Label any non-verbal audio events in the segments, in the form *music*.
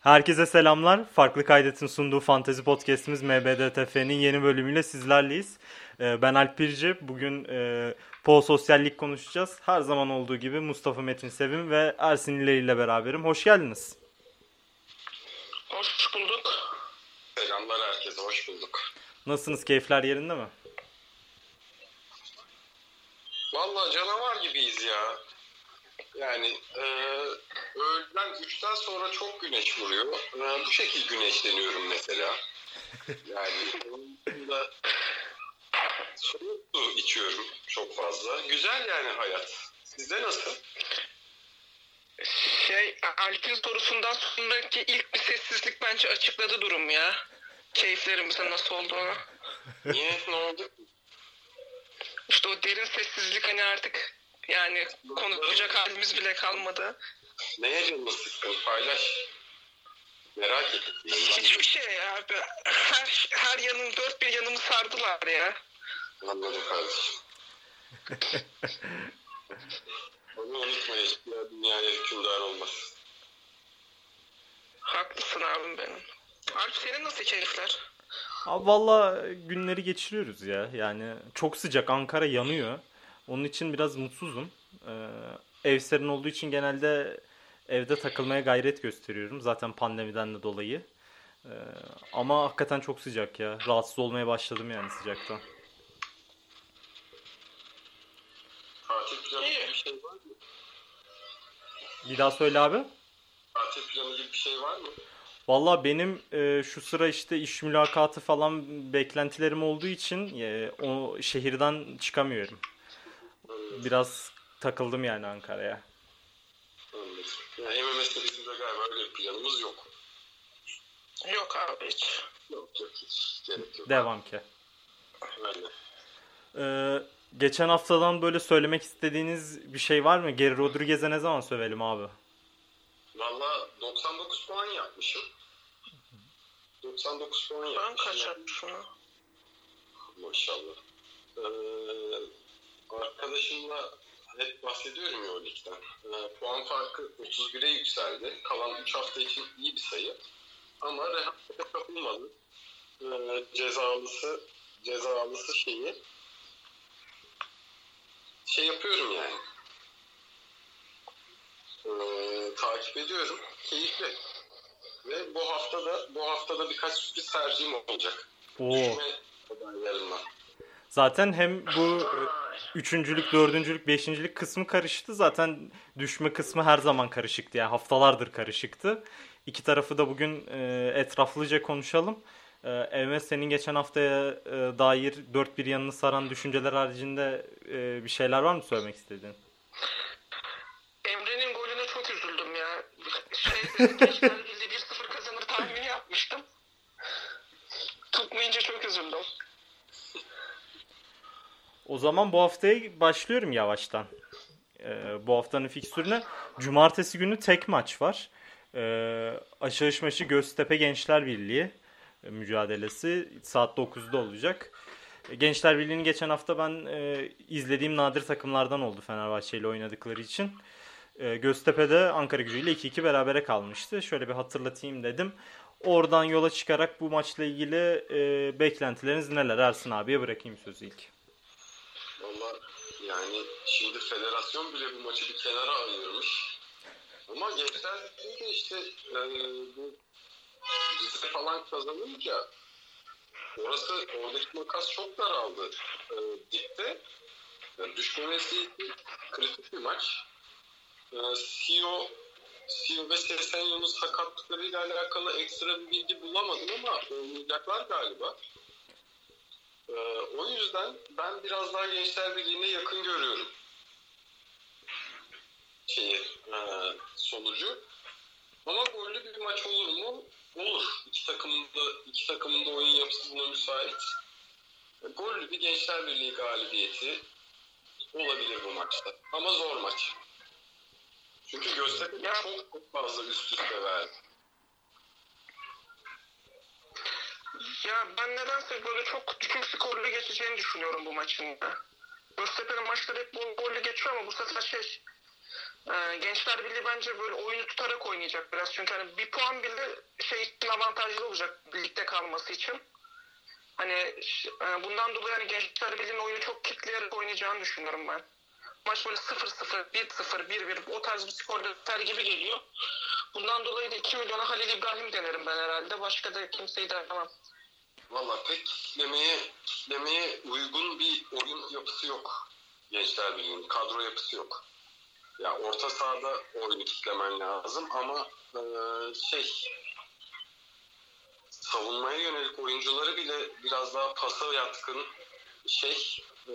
Herkese selamlar. Farklı Kaydet'in sunduğu fantezi podcastimiz MBDTF'nin yeni bölümüyle sizlerleyiz. Ee, ben Alp Pirci. Bugün e, Pol Sosyallik konuşacağız. Her zaman olduğu gibi Mustafa Metin Sevim ve Ersin İleri ile beraberim. Hoş geldiniz. Hoş bulduk. Selamlar herkese, hoş bulduk. Nasılsınız? Keyifler yerinde mi? Vallahi canavar gibiyiz ya. Yani e, öğleden 3'ten sonra çok güneş vuruyor. E, bu şekil güneşleniyorum mesela. Yani dışında soğuk su içiyorum çok fazla. Güzel yani hayat. Sizde nasıl? Şey, Alp'in sorusundan sonraki ilk bir sessizlik bence açıkladı durum ya. Keyiflerimizin nasıl olduğunu. Niye? ne oldu? İşte o derin sessizlik hani artık yani konuşacak halimiz bile kalmadı. Neye canını sıkkın? Paylaş. Merak ettim. Hiçbir şey ya abi. Her, her yanım, dört bir yanımı sardılar ya. Anladım kardeşim. *laughs* Onu unutma hiçbir dünyaya hükümdar olmaz. Haklısın abim benim. Alp senin nasıl keyifler? Abi valla günleri geçiriyoruz ya. Yani çok sıcak. Ankara yanıyor. Onun için biraz mutsuzum. Ee, ev serin olduğu için genelde evde takılmaya gayret gösteriyorum. Zaten pandemiden de dolayı. Ee, ama hakikaten çok sıcak ya. Rahatsız olmaya başladım yani sıcaktan. Tatil planı gibi bir şey var mı? Bir daha söyle abi. Tatil planı gibi bir şey var mı? Valla benim e, şu sıra işte iş mülakatı falan beklentilerim olduğu için e, o şehirden çıkamıyorum. Biraz takıldım yani Ankara'ya. Anladım. Yani MMS'de bizim de galiba öyle bir planımız yok. Yok abi hiç. Yok yok hiç gerek yok. Devam ki. Aynen. Ee, geçen haftadan böyle söylemek istediğiniz bir şey var mı? Geri Rodriguez'e ne zaman sövelim abi? Valla 99 puan yapmışım. 99 puan Ben yapmışım. kaç yapmışım ya? Maşallah. Ee, arkadaşımla hep bahsediyorum ya o ligden. Ee, puan farkı 31'e yükseldi. Kalan 3 hafta için iyi bir sayı. Ama rehavete kapılmadı. Ee, cezalısı cezalısı şeyi şey yapıyorum yani. Ee, takip ediyorum. Keyifli. Ve bu hafta da bu hafta da birkaç sürpriz tercihim olacak. Oo. Düşme. Zaten hem bu e, üçüncülük, dördüncülük, beşincilik kısmı karıştı. Zaten düşme kısmı her zaman karışıktı. Yani haftalardır karışıktı. İki tarafı da bugün e, etraflıca konuşalım. E, Evme senin geçen haftaya e, dair dört bir yanını saran düşünceler haricinde e, bir şeyler var mı söylemek istediğin? Emre'nin golüne çok üzüldüm ya. Şey, *laughs* Birliği 1-0 kazanır tahmini yapmıştım. Tutmayınca çok üzüldüm. O zaman bu haftaya başlıyorum yavaştan. Ee, bu haftanın fikstürüne. Cumartesi günü tek maç var. Ee, açılış maçı Göztepe Gençler Birliği e, mücadelesi saat 9'da olacak. E, Gençler Birliği'ni geçen hafta ben e, izlediğim nadir takımlardan oldu Fenerbahçe ile oynadıkları için. E, Göztepe'de Ankara gücüyle 2-2 berabere kalmıştı. Şöyle bir hatırlatayım dedim. Oradan yola çıkarak bu maçla ilgili e, beklentileriniz neler? Ersin abiye bırakayım sözü ilk. Valla yani şimdi federasyon bile bu maçı bir kenara ayırmış. Ama gençler de işte e, bu falan kazanınca orası oradaki makas çok daraldı. E, dipte yani düşmemesi için kritik bir maç. E, CEO CEO ve Sesenyo'nun sakatlıklarıyla alakalı ekstra bir bilgi bulamadım ama oynayacaklar galiba. Ee, o yüzden ben biraz daha Gençler Birliği'ne yakın görüyorum şeyi, e, sonucu. Ama gollü bir maç olur mu? Olur. İki takımın da, iki takımın da oyun yapısı buna müsait. Gollü bir Gençler Birliği galibiyeti olabilir bu maçta. Ama zor maç. Çünkü Göztepe çok, çok fazla üst üste verdi. Ya ben nedense böyle çok düşük skorlu geçeceğini düşünüyorum bu maçın. ya. Göztepe'nin maçları hep bol gollü geçiyor ama bu sefer şey Ee, Gençler Birliği bence böyle oyunu tutarak oynayacak biraz. Çünkü hani bir puan bile şey için avantajlı olacak birlikte kalması için. Hani e, bundan dolayı hani Gençler Birliği'nin oyunu çok kitleyerek oynayacağını düşünüyorum ben. Maç böyle 0-0, 1-0, 1-1 o tarz bir skor biter gibi geliyor. Bundan dolayı da 2 milyona Halil İbrahim denerim ben herhalde. Başka da kimseyi denemem. Valla pek kitlemeye, kitlemeye uygun bir oyun yapısı yok. Gençler Birliği'nin kadro yapısı yok. Ya orta sahada oyunu kitlemen lazım ama eee, şey savunmaya yönelik oyuncuları bile biraz daha pasa yatkın şey eee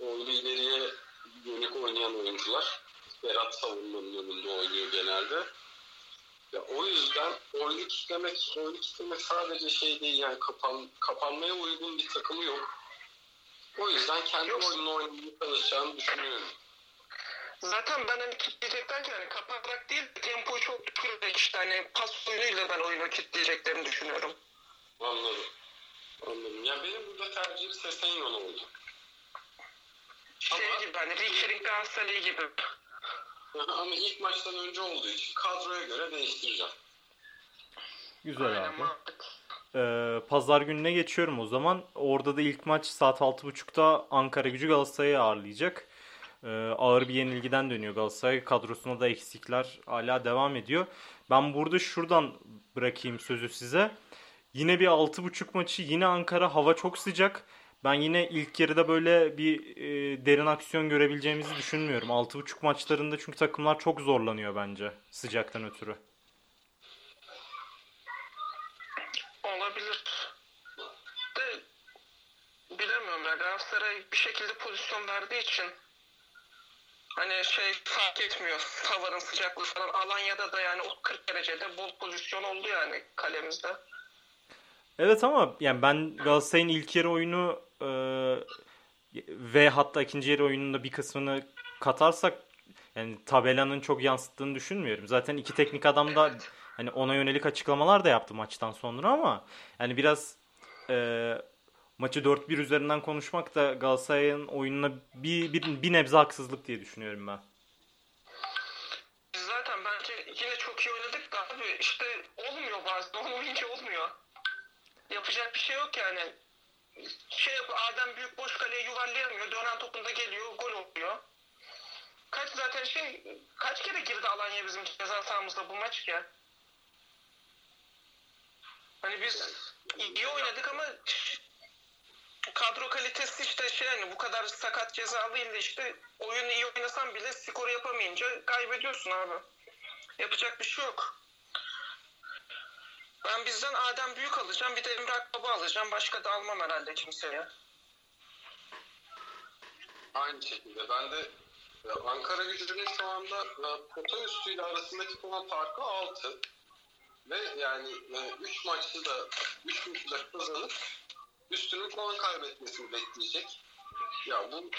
oyunu ileriye yönelik oynayan oyuncular. Berat savunmanın önünde oynuyor genelde. Ya o yüzden oyunu kitlemek, oyunu kitlemek sadece şey değil yani kapan, kapanmaya uygun bir takımı yok. O yüzden kendi Yok. oyununu oynamaya çalışacağını düşünüyorum. Zaten ben hani kitleyecek derken hani kapatarak değil tempoyu çok düşürerek işte hani pas oyunuyla ben oyunu kitleyeceklerini düşünüyorum. Anladım. Anladım. Ya benim burada tercihim Sesenyon oldu. Şey Ama- gibi hani Riker'in Galatasaray gibi. Ama ilk maçtan önce olduğu için kadroya göre değiştireceğim. Güzel Aynen, abi. Ee, Pazar gününe geçiyorum o zaman. Orada da ilk maç saat 6.30'da Ankara Gücü Galatasaray'ı ağırlayacak. Ee, ağır bir yenilgiden dönüyor Galatasaray. Kadrosunda da eksikler hala devam ediyor. Ben burada şuradan bırakayım sözü size. Yine bir 6.30 maçı yine Ankara hava çok sıcak. Ben yine ilk yarıda böyle bir e, derin aksiyon görebileceğimizi düşünmüyorum. 6.30 maçlarında çünkü takımlar çok zorlanıyor bence sıcaktan ötürü. Olabilir. De bilemiyorum ya Galatasaray bir şekilde pozisyon verdiği için hani şey fark etmiyor *laughs* havanın sıcaklığı falan Alanya'da da yani o 40 derecede bol pozisyon oldu yani kalemizde. Evet ama yani ben Galatasaray'ın ilk yarı oyunu e, ve hatta ikinci yarı oyununda bir kısmını katarsak yani tabelanın çok yansıttığını düşünmüyorum. Zaten iki teknik adam da hani ona yönelik açıklamalar da yaptı maçtan sonra ama yani biraz e, maçı 4-1 üzerinden konuşmak da Galatasaray'ın oyununa bir, bir, bir nebze haksızlık diye düşünüyorum ben. Zaten bence yine çok iyi oynadık da abi işte olmuyor bazen *laughs* olmayınca olmuyor. Yapacak bir şey yok yani. Şey yap Adem büyük boş kaleye yuvarlayamıyor. Dönen topunda geliyor gol oluyor. Kaç zaten şey kaç kere girdi Alanya bizim ceza sahamızda bu maç ki? Hani biz iyi oynadık ama kadro kalitesi işte şey hani bu kadar sakat cezalıyla işte oyunu iyi oynasan bile skoru yapamayınca kaybediyorsun abi. Yapacak bir şey yok. Ben bizden Adem Büyük alacağım. Bir de Emre Akbaba alacağım. Başka da almam herhalde kimseye. Aynı şekilde ben de e, Ankara gücünün şu anda e, pota üstüyle arasındaki puan farkı 6. Ve yani 3 maçta da 3 maçı da kazanıp üstünün puan kaybetmesini bekleyecek. Ya bu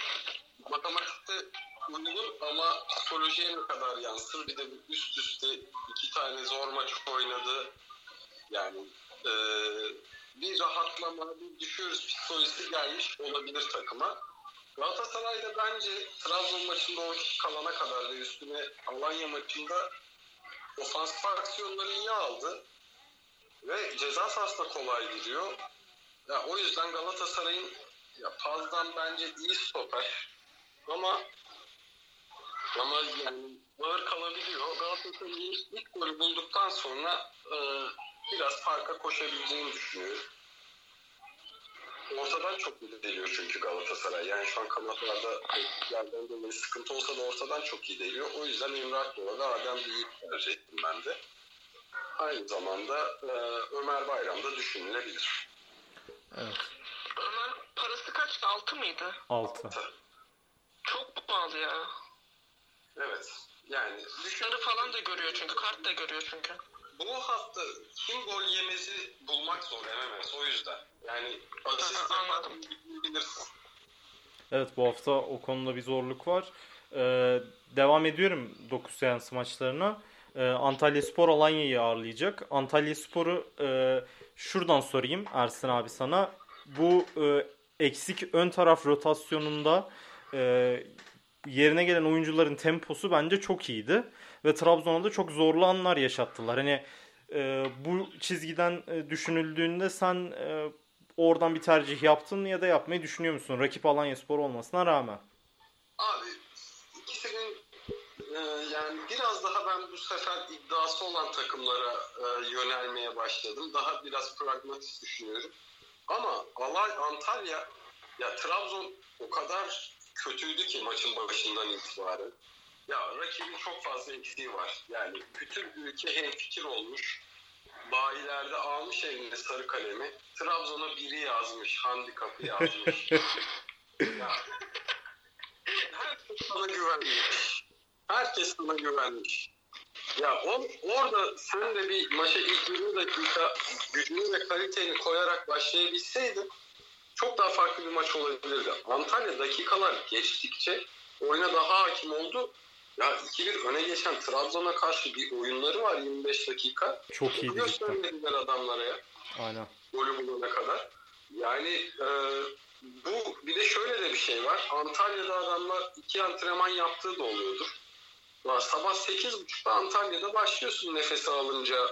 matematikte uygun ama psikolojiye ne kadar yansır? Bir de üst üste iki tane zor maç oynadı. Yani e, bir rahatlama, bir düşüyoruz psikolojisi gelmiş olabilir takıma. Galatasaray'da bence Trabzon maçında o kalana kadar ve üstüne Alanya maçında ofansif aksiyonları iyi aldı. Ve ceza sahasına kolay giriyor. Ya, o yüzden Galatasaray'ın ya, Paz'dan bence iyi stoper. Ama ama yani ağır kalabiliyor. Galatasaray'ın ilk golü bulduktan sonra e, biraz farka koşabileceğini düşünüyorum. Ortadan çok iyi deliyor çünkü Galatasaray. Yani şu an kanatlarda yerden dolayı sıkıntı olsa da ortadan çok iyi deliyor. O yüzden Emre Akbaba ve Adem Büyük tercih ettim ben de. Aynı zamanda e, Ömer Bayram da düşünülebilir. Evet. Ömer parası kaçtı? 6 mıydı? 6. Çok pahalı ya. Evet. Yani düşün, Sarı falan da görüyor çünkü. Kart da görüyor çünkü. Bu hafta kim gol yemesi bulmak zor MMS o yüzden. Yani asist anladım. bilirsin. Evet bu hafta o konuda bir zorluk var. Ee, devam ediyorum 9 seans maçlarına. Ee, Antalya Spor Alanya'yı ağırlayacak. Antalya Spor'u e, şuradan sorayım Ersin abi sana. Bu e, eksik ön taraf rotasyonunda e, yerine gelen oyuncuların temposu bence çok iyiydi. Ve Trabzon'a da çok zorlu anlar yaşattılar. Hani e, bu çizgiden e, düşünüldüğünde sen e, oradan bir tercih yaptın ya da yapmayı düşünüyor musun? Rakip Alanya Spor olmasına rağmen. Abi ikisinin e, yani biraz daha ben bu sefer iddiası olan takımlara e, yönelmeye başladım. Daha biraz pragmatist düşünüyorum. Ama Alay Antalya ya Trabzon o kadar kötüydü ki maçın başından itibaren. Ya rakibin çok fazla eksiği var. Yani bütün ülke hemfikir olmuş. Bayilerde almış eline sarı kalemi. Trabzon'a biri yazmış. Handikapı yazmış. *laughs* ya, herkes sana güvenmiş. Herkes sana güvenmiş. Ya on, orada sen de bir maça ilk 20 dakika gücünü ve kaliteni koyarak başlayabilseydin çok daha farklı bir maç olabilirdi. Antalya dakikalar geçtikçe oyuna daha hakim oldu. Ya 2-1 öne geçen Trabzon'a karşı bir oyunları var 25 dakika. Çok cidden. Göstermediler adamlara ya. Aynen. Golü bulana kadar. Yani e, bu bir de şöyle de bir şey var. Antalya'da adamlar iki antrenman yaptığı da oluyordur. Ya sabah 8.30'da Antalya'da başlıyorsun nefesi alınca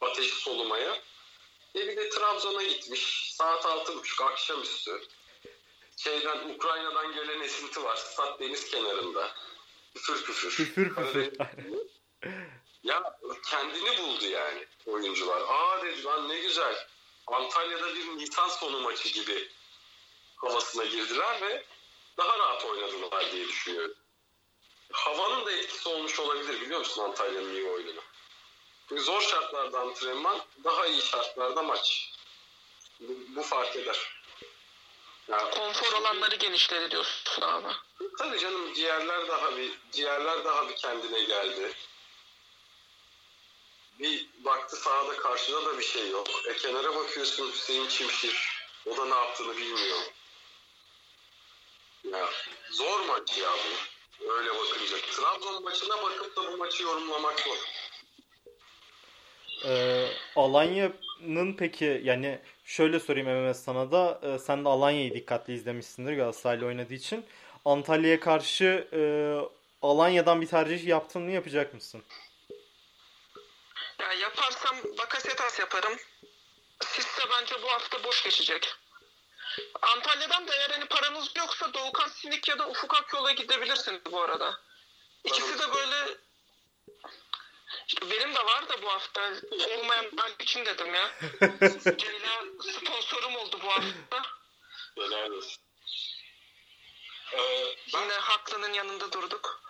ateşi solumaya. E bir de Trabzon'a gitmiş. Saat 6.30 akşamüstü. Şeyden Ukrayna'dan gelen esinti var. Stat deniz kenarında. Küfür küfür. Küfür küfür. ya kendini buldu yani oyuncular. Aa dedi lan ne güzel. Antalya'da bir Nisan sonu maçı gibi havasına girdiler ve daha rahat oynadılar diye düşünüyorum. Havanın da etkisi olmuş olabilir biliyor musun Antalya'nın iyi Zor şartlarda antrenman, daha iyi şartlarda maç. Bu, bu fark eder. Yani, Konfor alanları genişledi diyorsun abi. Tabii canım ciğerler daha bir ciğerler daha bir kendine geldi. Bir baktı sahada karşıda da bir şey yok. E kenara bakıyorsun Hüseyin Çimşir. O da ne yaptığını bilmiyor. Ya zor maç ya bu. Öyle bakınca. Trabzon maçına bakıp da bu maçı yorumlamak zor. Ee, Alanya'nın peki yani şöyle sorayım MMS sana da e, sen de Alanya'yı dikkatli izlemişsindir Galatasaray'la oynadığı için. Antalya'ya karşı e, Alanya'dan bir tercih yaptın mı yapacak mısın? Ya yaparsam Bakasetas yaparım. Sisse bence bu hafta boş geçecek. Antalya'dan da eğer hani paranız yoksa Doğukan Sinik ya da Ufuk Akyol'a gidebilirsiniz bu arada. İkisi de böyle işte benim de var da bu hafta olmayan ben için dedim ya. *laughs* Ceyla sponsorum oldu bu hafta. Helal olsun. Ee, ben, Yine haklının yanında durduk.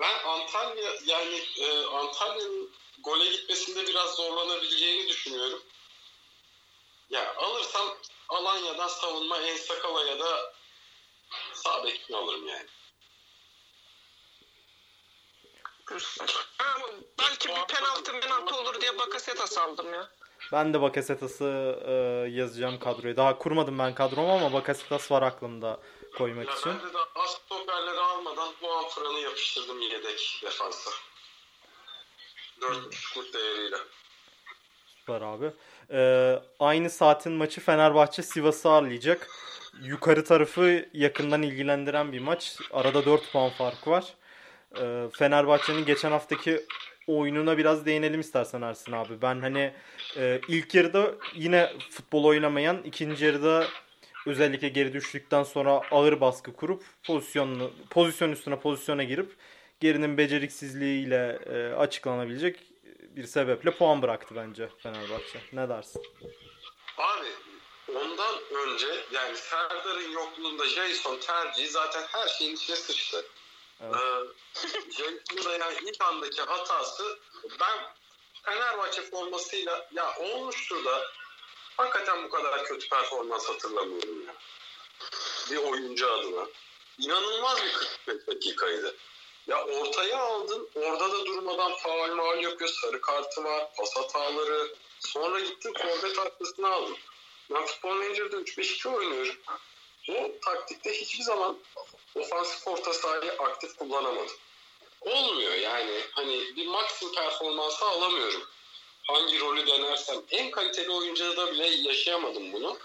Ben Antalya yani e, Antalya'nın gole gitmesinde biraz zorlanabileceğini düşünüyorum. Ya alırsam Alanya'dan savunma en sakala ya da sağ bekini alırım yani. Belki bir penaltı penaltı olur diye Bakasetas aldım ya. Ben de Bakasetas'ı e, yazacağım kadroya. Daha kurmadım ben kadromu ama Bakasetas var aklımda koymak ya için. Ben de az stoperleri almadan bu Amfran'ı yapıştırdım yedek defansa. 4.5'luk değeriyle. Süper abi. Ee, aynı saatin maçı Fenerbahçe Sivas'ı ağırlayacak. Yukarı tarafı yakından ilgilendiren bir maç. Arada 4 puan farkı var. Ee, Fenerbahçe'nin geçen haftaki oyununa biraz değinelim istersen Ersin abi. Ben hani e, ilk yarıda yine futbol oynamayan, ikinci yarıda özellikle geri düştükten sonra ağır baskı kurup pozisyonunu pozisyon üstüne pozisyona girip gerinin beceriksizliğiyle e, açıklanabilecek bir sebeple puan bıraktı bence Fenerbahçe. Ne dersin? Abi ondan önce yani Serdar'ın yokluğunda Jason tercihi zaten her şeyin içine sıçtı. Evet. Ee, yani ilk andaki hatası ben Fenerbahçe formasıyla ya olmuştur da hakikaten bu kadar kötü performans hatırlamıyorum ya. Bir oyuncu adına. İnanılmaz bir 45 dakikaydı. Ya ortaya aldın, orada da durmadan faal maal yapıyor, sarı kartı var, pas hataları. Sonra gittin forvet arkasına aldın. Ben futbol menajerde 3-5-2 oynuyorum. O taktikte hiçbir zaman ofansif orta sahayı aktif kullanamadım. Olmuyor yani. Hani bir maksimum performansı alamıyorum. Hangi rolü denersem. En kaliteli oyuncuda bile yaşayamadım bunu.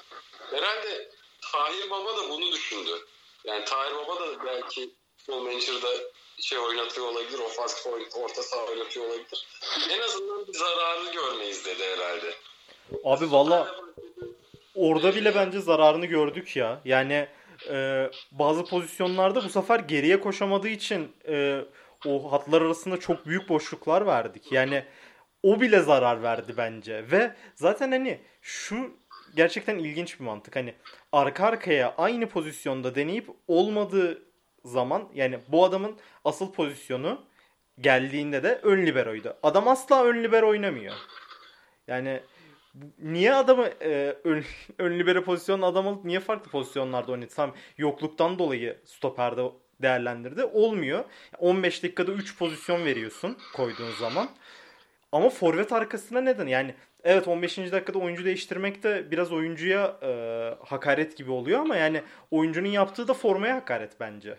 Herhalde Tahir Baba da bunu düşündü. Yani Tahir Baba da belki futbol manager'da şey oynatıyor olabilir, ofansif orta saha oynatıyor olabilir. En azından bir zararını görmeyiz dedi herhalde. Abi valla orada bile bence zararını gördük ya. Yani e, bazı pozisyonlarda bu sefer geriye koşamadığı için e, o hatlar arasında çok büyük boşluklar verdik. Yani o bile zarar verdi bence. Ve zaten hani şu gerçekten ilginç bir mantık. Hani arka arkaya aynı pozisyonda deneyip olmadığı zaman yani bu adamın asıl pozisyonu geldiğinde de ön liberoydu. Adam asla ön libero oynamıyor. Yani niye adamı e, ön, ön libero pozisyonunda adam alıp niye farklı pozisyonlarda oynadı? Tam yokluktan dolayı stoperde değerlendirdi. Olmuyor. 15 dakikada 3 pozisyon veriyorsun koyduğun zaman. Ama forvet arkasına neden? Yani evet 15. dakikada oyuncu değiştirmek de biraz oyuncuya e, hakaret gibi oluyor ama yani oyuncunun yaptığı da formaya hakaret bence.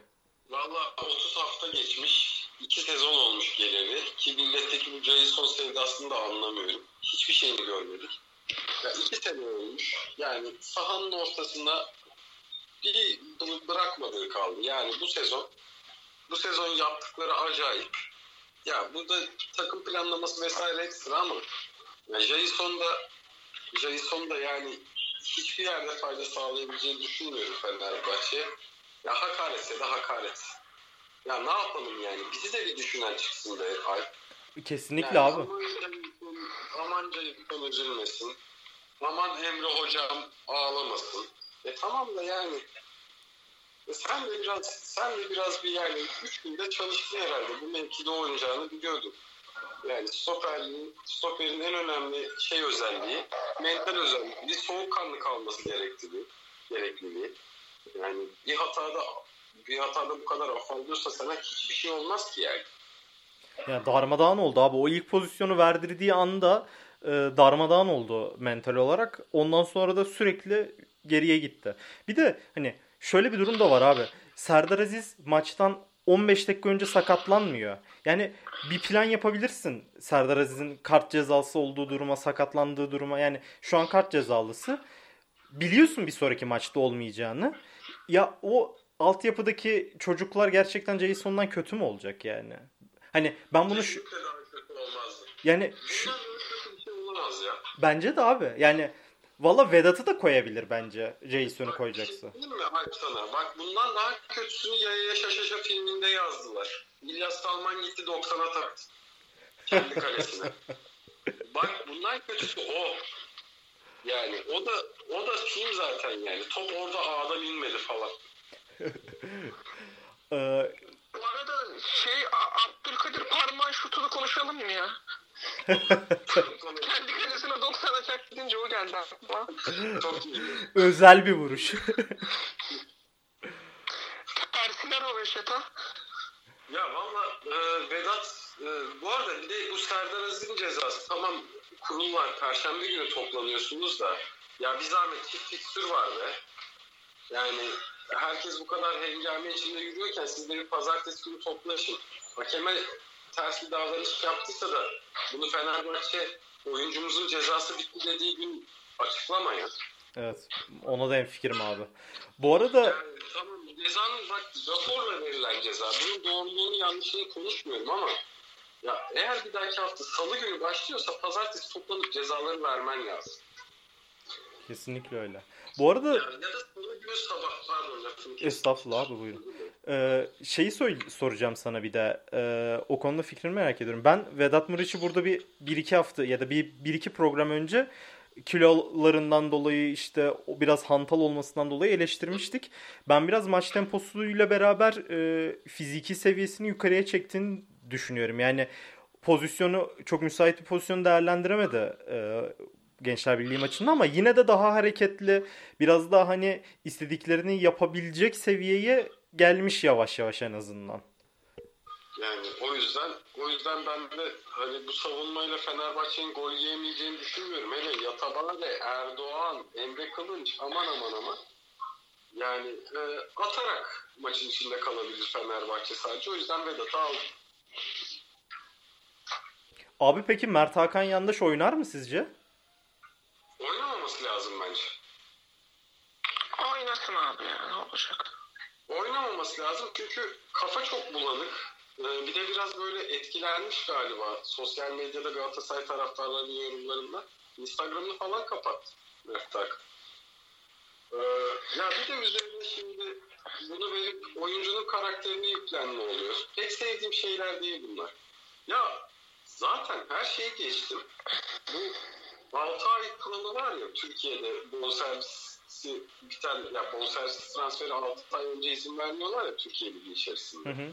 Valla 30 hafta geçmiş. 2 sezon olmuş geleli. Ki milletteki bu Jason sevdasını da anlamıyorum. Hiçbir şeyini görmedik. Ya iki sene olmuş. Yani sahanın ortasında bir bırakmadığı kaldı. Yani bu sezon bu sezon yaptıkları acayip. Ya burada takım planlaması vesaire ekstra ama ya Jason da Jason da yani hiçbir yerde fayda sağlayabileceğini düşünmüyorum Fenerbahçe. Ya hakaretse de hakaret. Ya ne yapalım yani? Bizi de bir düşünen çıksın be Alp. Kesinlikle yani abi. Aman Jason üzülmesin. Aman Emre hocam ağlamasın. E tamam da yani e sen de biraz sen de biraz bir yani üç günde çalıştın herhalde. Bu mevkide oynayacağını biliyordun. Yani stoperin, stoperin en önemli şey özelliği, mental özelliği, soğukkanlı kalması gerekliliği, gerekliliği. Yani bir hatada bir hatada bu kadar afallıyorsa sana hiçbir şey olmaz ki yani. Ya darmadağın oldu abi. O ilk pozisyonu verdirdiği anda e, darmadağın oldu mental olarak. Ondan sonra da sürekli geriye gitti. Bir de hani şöyle bir durum da var abi. Serdar Aziz maçtan 15 dakika önce sakatlanmıyor. Yani bir plan yapabilirsin Serdar Aziz'in kart cezası olduğu duruma, sakatlandığı duruma. Yani şu an kart cezalısı. Biliyorsun bir sonraki maçta olmayacağını. Ya o altyapıdaki çocuklar gerçekten Jason'dan kötü mü olacak yani? Hani ben bunu şu... Yani şu... Bence de abi. Yani Valla Vedat'ı da koyabilir bence Jason'u koyacaksa. Değil mi Alp sana? Bak bundan daha kötüsünü Yaya Şaşaşa filminde yazdılar. İlyas Salman gitti 90'a taktı. Kendi kalesine. *laughs* Bak bundan kötüsü o. Yani o da o da film zaten yani. Top orada ağda inmedi falan. *laughs* Ee, arada şey Abdülkadir Parmağan şutunu konuşalım mı ya? *laughs* Kendi kalesine 90 açak gidince o geldi aklıma. Özel bir vuruş. *laughs* Tersine roveşata. Ya valla e, Vedat e, bu arada bir de bu Serdar Aziz'in cezası tamam kurul var perşembe günü toplanıyorsunuz da ya bir zahmet çift fikstür var be. Yani herkes bu kadar hengame içinde yürüyorken siz de bir pazartesi günü toplaşın. Hakeme ters bir davranış yaptıysa da bunu Fenerbahçe oyuncumuzun cezası bitti dediği gün açıklamayın. Evet. Ona da en fikrim abi. Bu arada yani, tamam cezanın bak raporla verilen ceza. Bunun doğruluğunu yanlışını konuşmuyorum ama ya eğer bir dahaki hafta salı günü başlıyorsa pazartesi toplanıp cezaları vermen lazım. Kesinlikle öyle. Bu arada... Ya, ya da sabah pardon lafını Estağfurullah abi buyurun. Ee, şeyi so- soracağım sana bir de. Ee, o konuda fikrini merak ediyorum. Ben Vedat Muriç'i burada bir, bir iki hafta ya da bir, bir iki program önce kilolarından dolayı işte o biraz hantal olmasından dolayı eleştirmiştik. Ben biraz maç temposuyla beraber e, fiziki seviyesini yukarıya çektiğini düşünüyorum. Yani pozisyonu çok müsait bir pozisyon değerlendiremedi e, Gençler Birliği maçında ama yine de daha hareketli, biraz daha hani istediklerini yapabilecek seviyeye gelmiş yavaş yavaş en azından. Yani o yüzden o yüzden ben de hani bu savunmayla Fenerbahçe'nin gol yiyemeyeceğini düşünmüyorum. Hele Yatabare, Erdoğan, Emre Kılınç aman aman aman. Yani e, atarak maçın içinde kalabilir Fenerbahçe sadece. O yüzden Vedat'ı aldım. Abi peki Mert Hakan Yandaş oynar mı sizce? Oynamaması lazım bence. Oynasın abi ya ne olacak? oynamaması lazım çünkü kafa çok bulanık. Ee, bir de biraz böyle etkilenmiş galiba sosyal medyada Galatasaray taraftarlarının yorumlarında. Instagram'ını falan kapattı Meftak. Ee, ya bir de üzerine şimdi bunu verip oyuncunun karakterine yüklenme oluyor. Pek sevdiğim şeyler değil bunlar. Ya zaten her şeyi geçtim. Bu 6 ay kuralı var ya Türkiye'de bonservisi biten, ya bonservis transferi 6 ay önce izin vermiyorlar ya Türkiye Ligi içerisinde. Hı hı.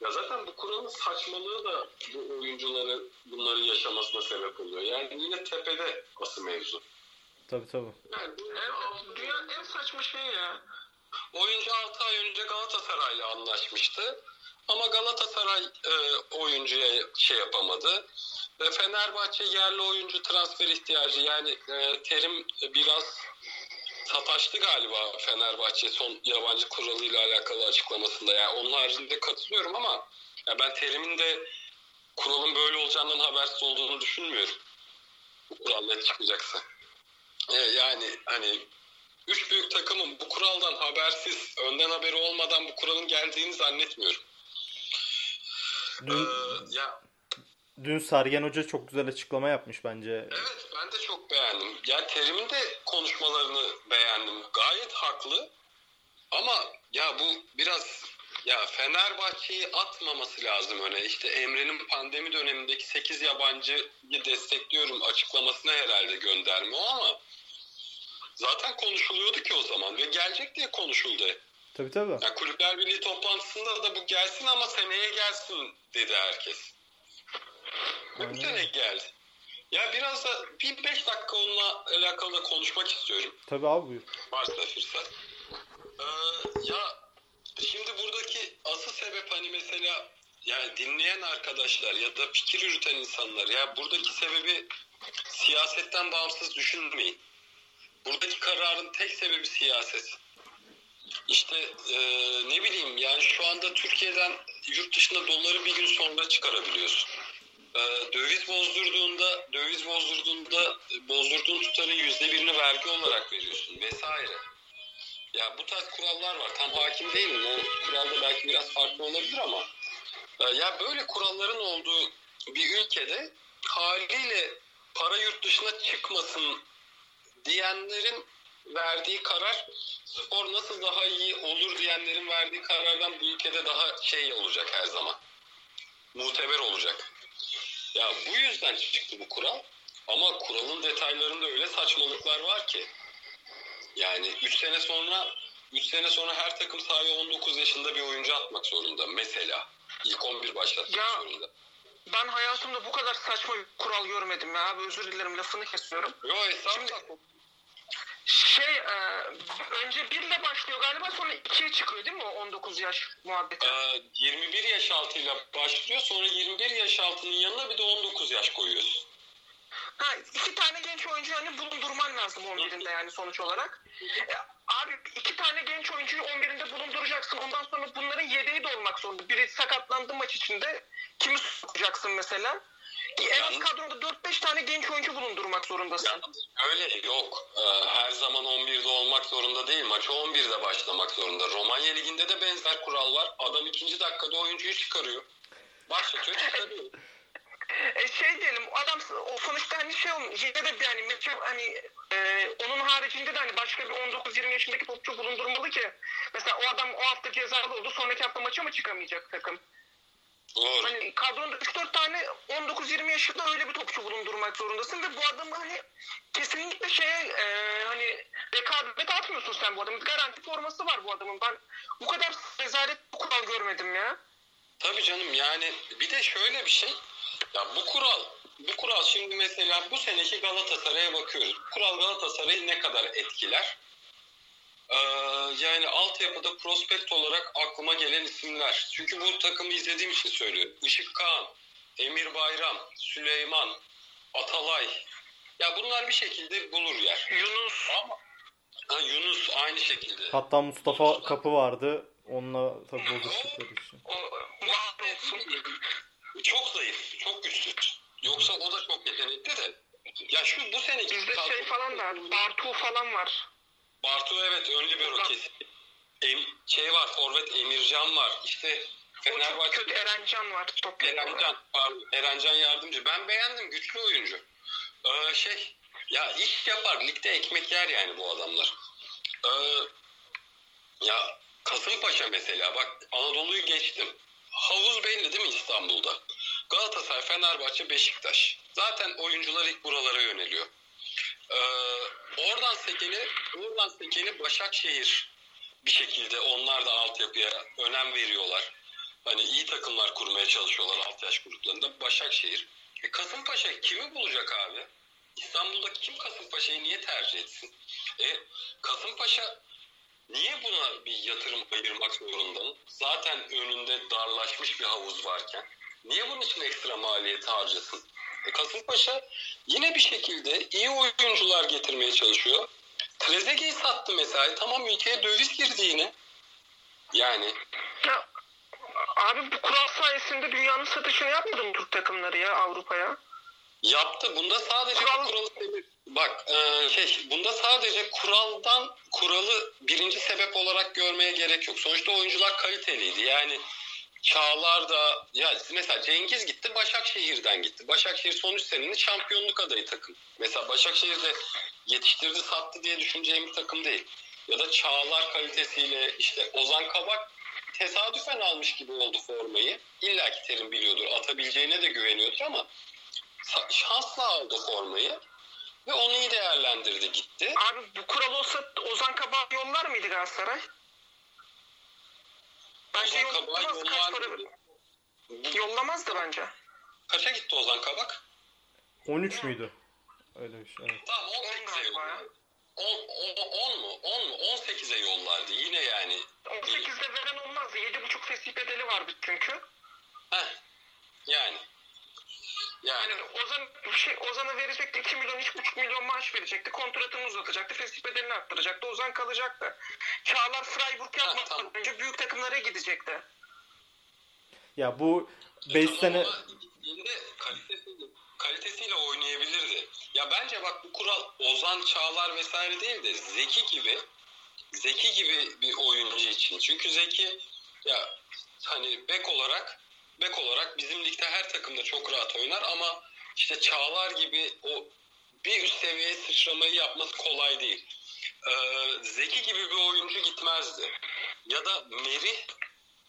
Ya zaten bu kuralın saçmalığı da bu oyuncuların bunları yaşamasına sebep oluyor. Yani yine tepede asıl mevzu. Tabii tabii. Yani bu Evet, dünyanın en saçma şeyi ya. Oyuncu 6 ay önce Galatasaray'la anlaşmıştı. Ama Galatasaray e, oyuncuya şey yapamadı. E, Fenerbahçe yerli oyuncu transfer ihtiyacı yani e, terim biraz sataştı galiba Fenerbahçe son yabancı kuralıyla alakalı açıklamasında. Yani onun haricinde katılıyorum ama ya ben terimin de kuralın böyle olacağından habersiz olduğunu düşünmüyorum. Bu kural net çıkacaksa. E, yani hani üç büyük takımın bu kuraldan habersiz, önden haberi olmadan bu kuralın geldiğini zannetmiyorum. Dün, Ee, ya dün Sergen Hoca çok güzel açıklama yapmış bence. evet ben de çok beğendim. Yani Terim'in de konuşmalarını beğendim. Gayet haklı. Ama ya bu biraz ya Fenerbahçe'yi atmaması lazım öne. İşte Emre'nin pandemi dönemindeki 8 yabancıyı destekliyorum açıklamasına herhalde gönderme o ama zaten konuşuluyordu ki o zaman ve gelecek diye konuşuldu. Tabii tabii. Ya Kulüpler Birliği toplantısında da bu gelsin ama seneye gelsin dedi herkes. Ve bu Aynen. sene geldi. Ya biraz da bir beş dakika onunla alakalı da konuşmak istiyorum. Tabii abi buyur. Varsa fırsat. Ee, ya şimdi buradaki asıl sebep hani mesela yani dinleyen arkadaşlar ya da fikir yürüten insanlar ya buradaki sebebi siyasetten bağımsız düşünmeyin. Buradaki kararın tek sebebi siyaset. İşte e, ne bileyim yani şu anda Türkiye'den yurt dışında doları bir gün sonra çıkarabiliyorsun. E, döviz bozdurduğunda döviz bozdurduğunda bozdurduğun tutarın yüzde birini vergi olarak veriyorsun vesaire. Ya bu tarz kurallar var. Tam hakim değilim. O kuralda belki biraz farklı olabilir ama e, ya böyle kuralların olduğu bir ülkede haliyle para yurt dışına çıkmasın diyenlerin verdiği karar spor nasıl daha iyi olur diyenlerin verdiği karardan bu ülkede daha şey olacak her zaman. Muteber olacak. Ya bu yüzden çıktı bu kural. Ama kuralın detaylarında öyle saçmalıklar var ki. Yani 3 sene sonra 3 sene sonra her takım sahaya 19 yaşında bir oyuncu atmak zorunda mesela. İlk 11 başlatmak Ya. zorunda. Ben hayatımda bu kadar saçma bir kural görmedim ya abi özür dilerim lafını kesiyorum. Yo estağfurullah. Şey e, önce 1 ile başlıyor galiba sonra 2'ye çıkıyor değil mi o 19 yaş muhabbeti? Ee, 21 yaş altıyla başlıyor sonra 21 yaş altının yanına bir de 19 yaş koyuyorsun. Ha, iki tane genç oyuncu yani bulundurman lazım 11'inde yani sonuç olarak. E, abi iki tane genç oyuncuyu 11'inde bulunduracaksın. Ondan sonra bunların yedeği de olmak zorunda. Biri sakatlandı maç içinde. Kimi sokacaksın mesela? En az kadroda 4-5 tane genç oyuncu bulundurmak zorundasın. Yalnız öyle yok. Ee, her zaman 11'de olmak zorunda değil. Maçı 11'de başlamak zorunda. Romanya Ligi'nde de benzer kural var. Adam ikinci dakikada oyuncuyu çıkarıyor. Başlatıyor çıkarıyor. E şey diyelim adam o sonuçta hani şey olmuş yine de hani maçı hani e, onun haricinde de hani başka bir 19-20 yaşındaki topçu bulundurmalı ki mesela o adam o hafta cezalı oldu sonraki hafta maça mı çıkamayacak takım? Doğru. Hani kadronda 3-4 tane 19-20 yaşında öyle bir topçu bulundurmak zorundasın ve bu adamı hani kesinlikle şeye e, hani rekabet atmıyorsun sen bu adamın. Garanti forması var bu adamın. Ben bu kadar rezalet bir kural görmedim ya. Tabii canım yani bir de şöyle bir şey. Ya bu kural bu kural şimdi mesela bu seneki Galatasaray'a bakıyoruz. Bu kural Galatasaray'ı ne kadar etkiler? Ee, yani altyapıda prospekt olarak aklıma gelen isimler. Çünkü bu takımı izlediğim için söylüyorum. Işık Kağan, Emir Bayram, Süleyman, Atalay. Ya bunlar bir şekilde bulur yer. Yunus Ama ha, Yunus aynı şekilde. Hatta Mustafa Kapı vardı. Onunla tabii bozuştukları için. o. Çok zayıf, çok güçsüz. Yoksa o da çok yetenekli de. Ya şu bu seneki Bizde şey falan var. Bartu falan var. Bartu evet ön libero kesin. em, şey var, Forvet Emircan var. İşte O çok Fenerbahçe kötü Erencan var. Top Erencan, pardon, Erencan yardımcı. Ben beğendim, güçlü oyuncu. Ee, şey, ya iş yapar, ligde ekmek yer yani bu adamlar. Ee, ya Kasımpaşa mesela, bak Anadolu'yu geçtim. Havuz belli değil mi İstanbul'da? Galatasaray, Fenerbahçe, Beşiktaş. Zaten oyuncular ilk buralara yöneliyor. Ee, oradan sekeni, oradan sekeni Başakşehir bir şekilde onlar da altyapıya önem veriyorlar. Hani iyi takımlar kurmaya çalışıyorlar alt yaş gruplarında. Başakşehir. E Kasımpaşa kimi bulacak abi? İstanbul'daki kim Kasımpaşa'yı niye tercih etsin? E Kasımpaşa niye buna bir yatırım ayırmak zorunda? Zaten önünde darlaşmış bir havuz varken. Niye bunun için ekstra maliyeti harcasın? E Kasımpaşa yine bir şekilde iyi oyuncular getirmeye çalışıyor. Trezeguet'i sattı mesela. Tamam ülkeye döviz girdi yine. Yani Ya, abi bu kural sayesinde dünyanın satışını yapmadı mı Türk takımları ya Avrupa'ya? Yaptı. Bunda sadece Kural- kuralı. Bak e, şey bunda sadece kuraldan kuralı birinci sebep olarak görmeye gerek yok. Sonuçta oyuncular kaliteliydi. Yani Çağlar da ya mesela Cengiz gitti Başakşehir'den gitti. Başakşehir son üç senenin şampiyonluk adayı takım. Mesela Başakşehir'de yetiştirdi sattı diye düşüneceğim bir takım değil. Ya da Çağlar kalitesiyle işte Ozan Kabak tesadüfen almış gibi oldu formayı. İlla ki Terim biliyordur. Atabileceğine de güveniyordur ama şansla aldı formayı ve onu iyi değerlendirdi gitti. Abi bu kural olsa Ozan Kabak yollar mıydı Galatasaray? Bence Ozan Kabak'ı yollamaz. Kaç yollar para... mıydı? Yollamazdı bence. Kaça gitti Ozan Kabak? 13 müydü? Öyle bir şey. Evet. Tamam On 18'e galiba ya. yollardı. 10, 10 mu? 10 mu? 18'e yollardı. Yine yani. 18'de veren olmazdı. 7,5 fesih bedeli vardı çünkü. Heh. Yani. Yani. Ozan şey, Ozan'a verecekti 2 milyon 2,5 milyon maaş verecekti. Kontratını uzatacaktı. Fesih bedelini arttıracaktı. Ozan kalacaktı. Çağlar Freiburg yapmadan tamam. önce büyük takımlara gidecekti. Ya bu 5 Tamam sene Yine kalitesiyle, kalitesiyle oynayabilirdi. Ya bence bak bu kural Ozan Çağlar vesaire değil de Zeki gibi Zeki gibi bir oyuncu için. Çünkü Zeki ya hani bek olarak bek olarak bizim ligde her takımda çok rahat oynar ama işte Çağlar gibi o bir üst seviyeye sıçramayı yapması kolay değil. Ee, Zeki gibi bir oyuncu gitmezdi. Ya da Merih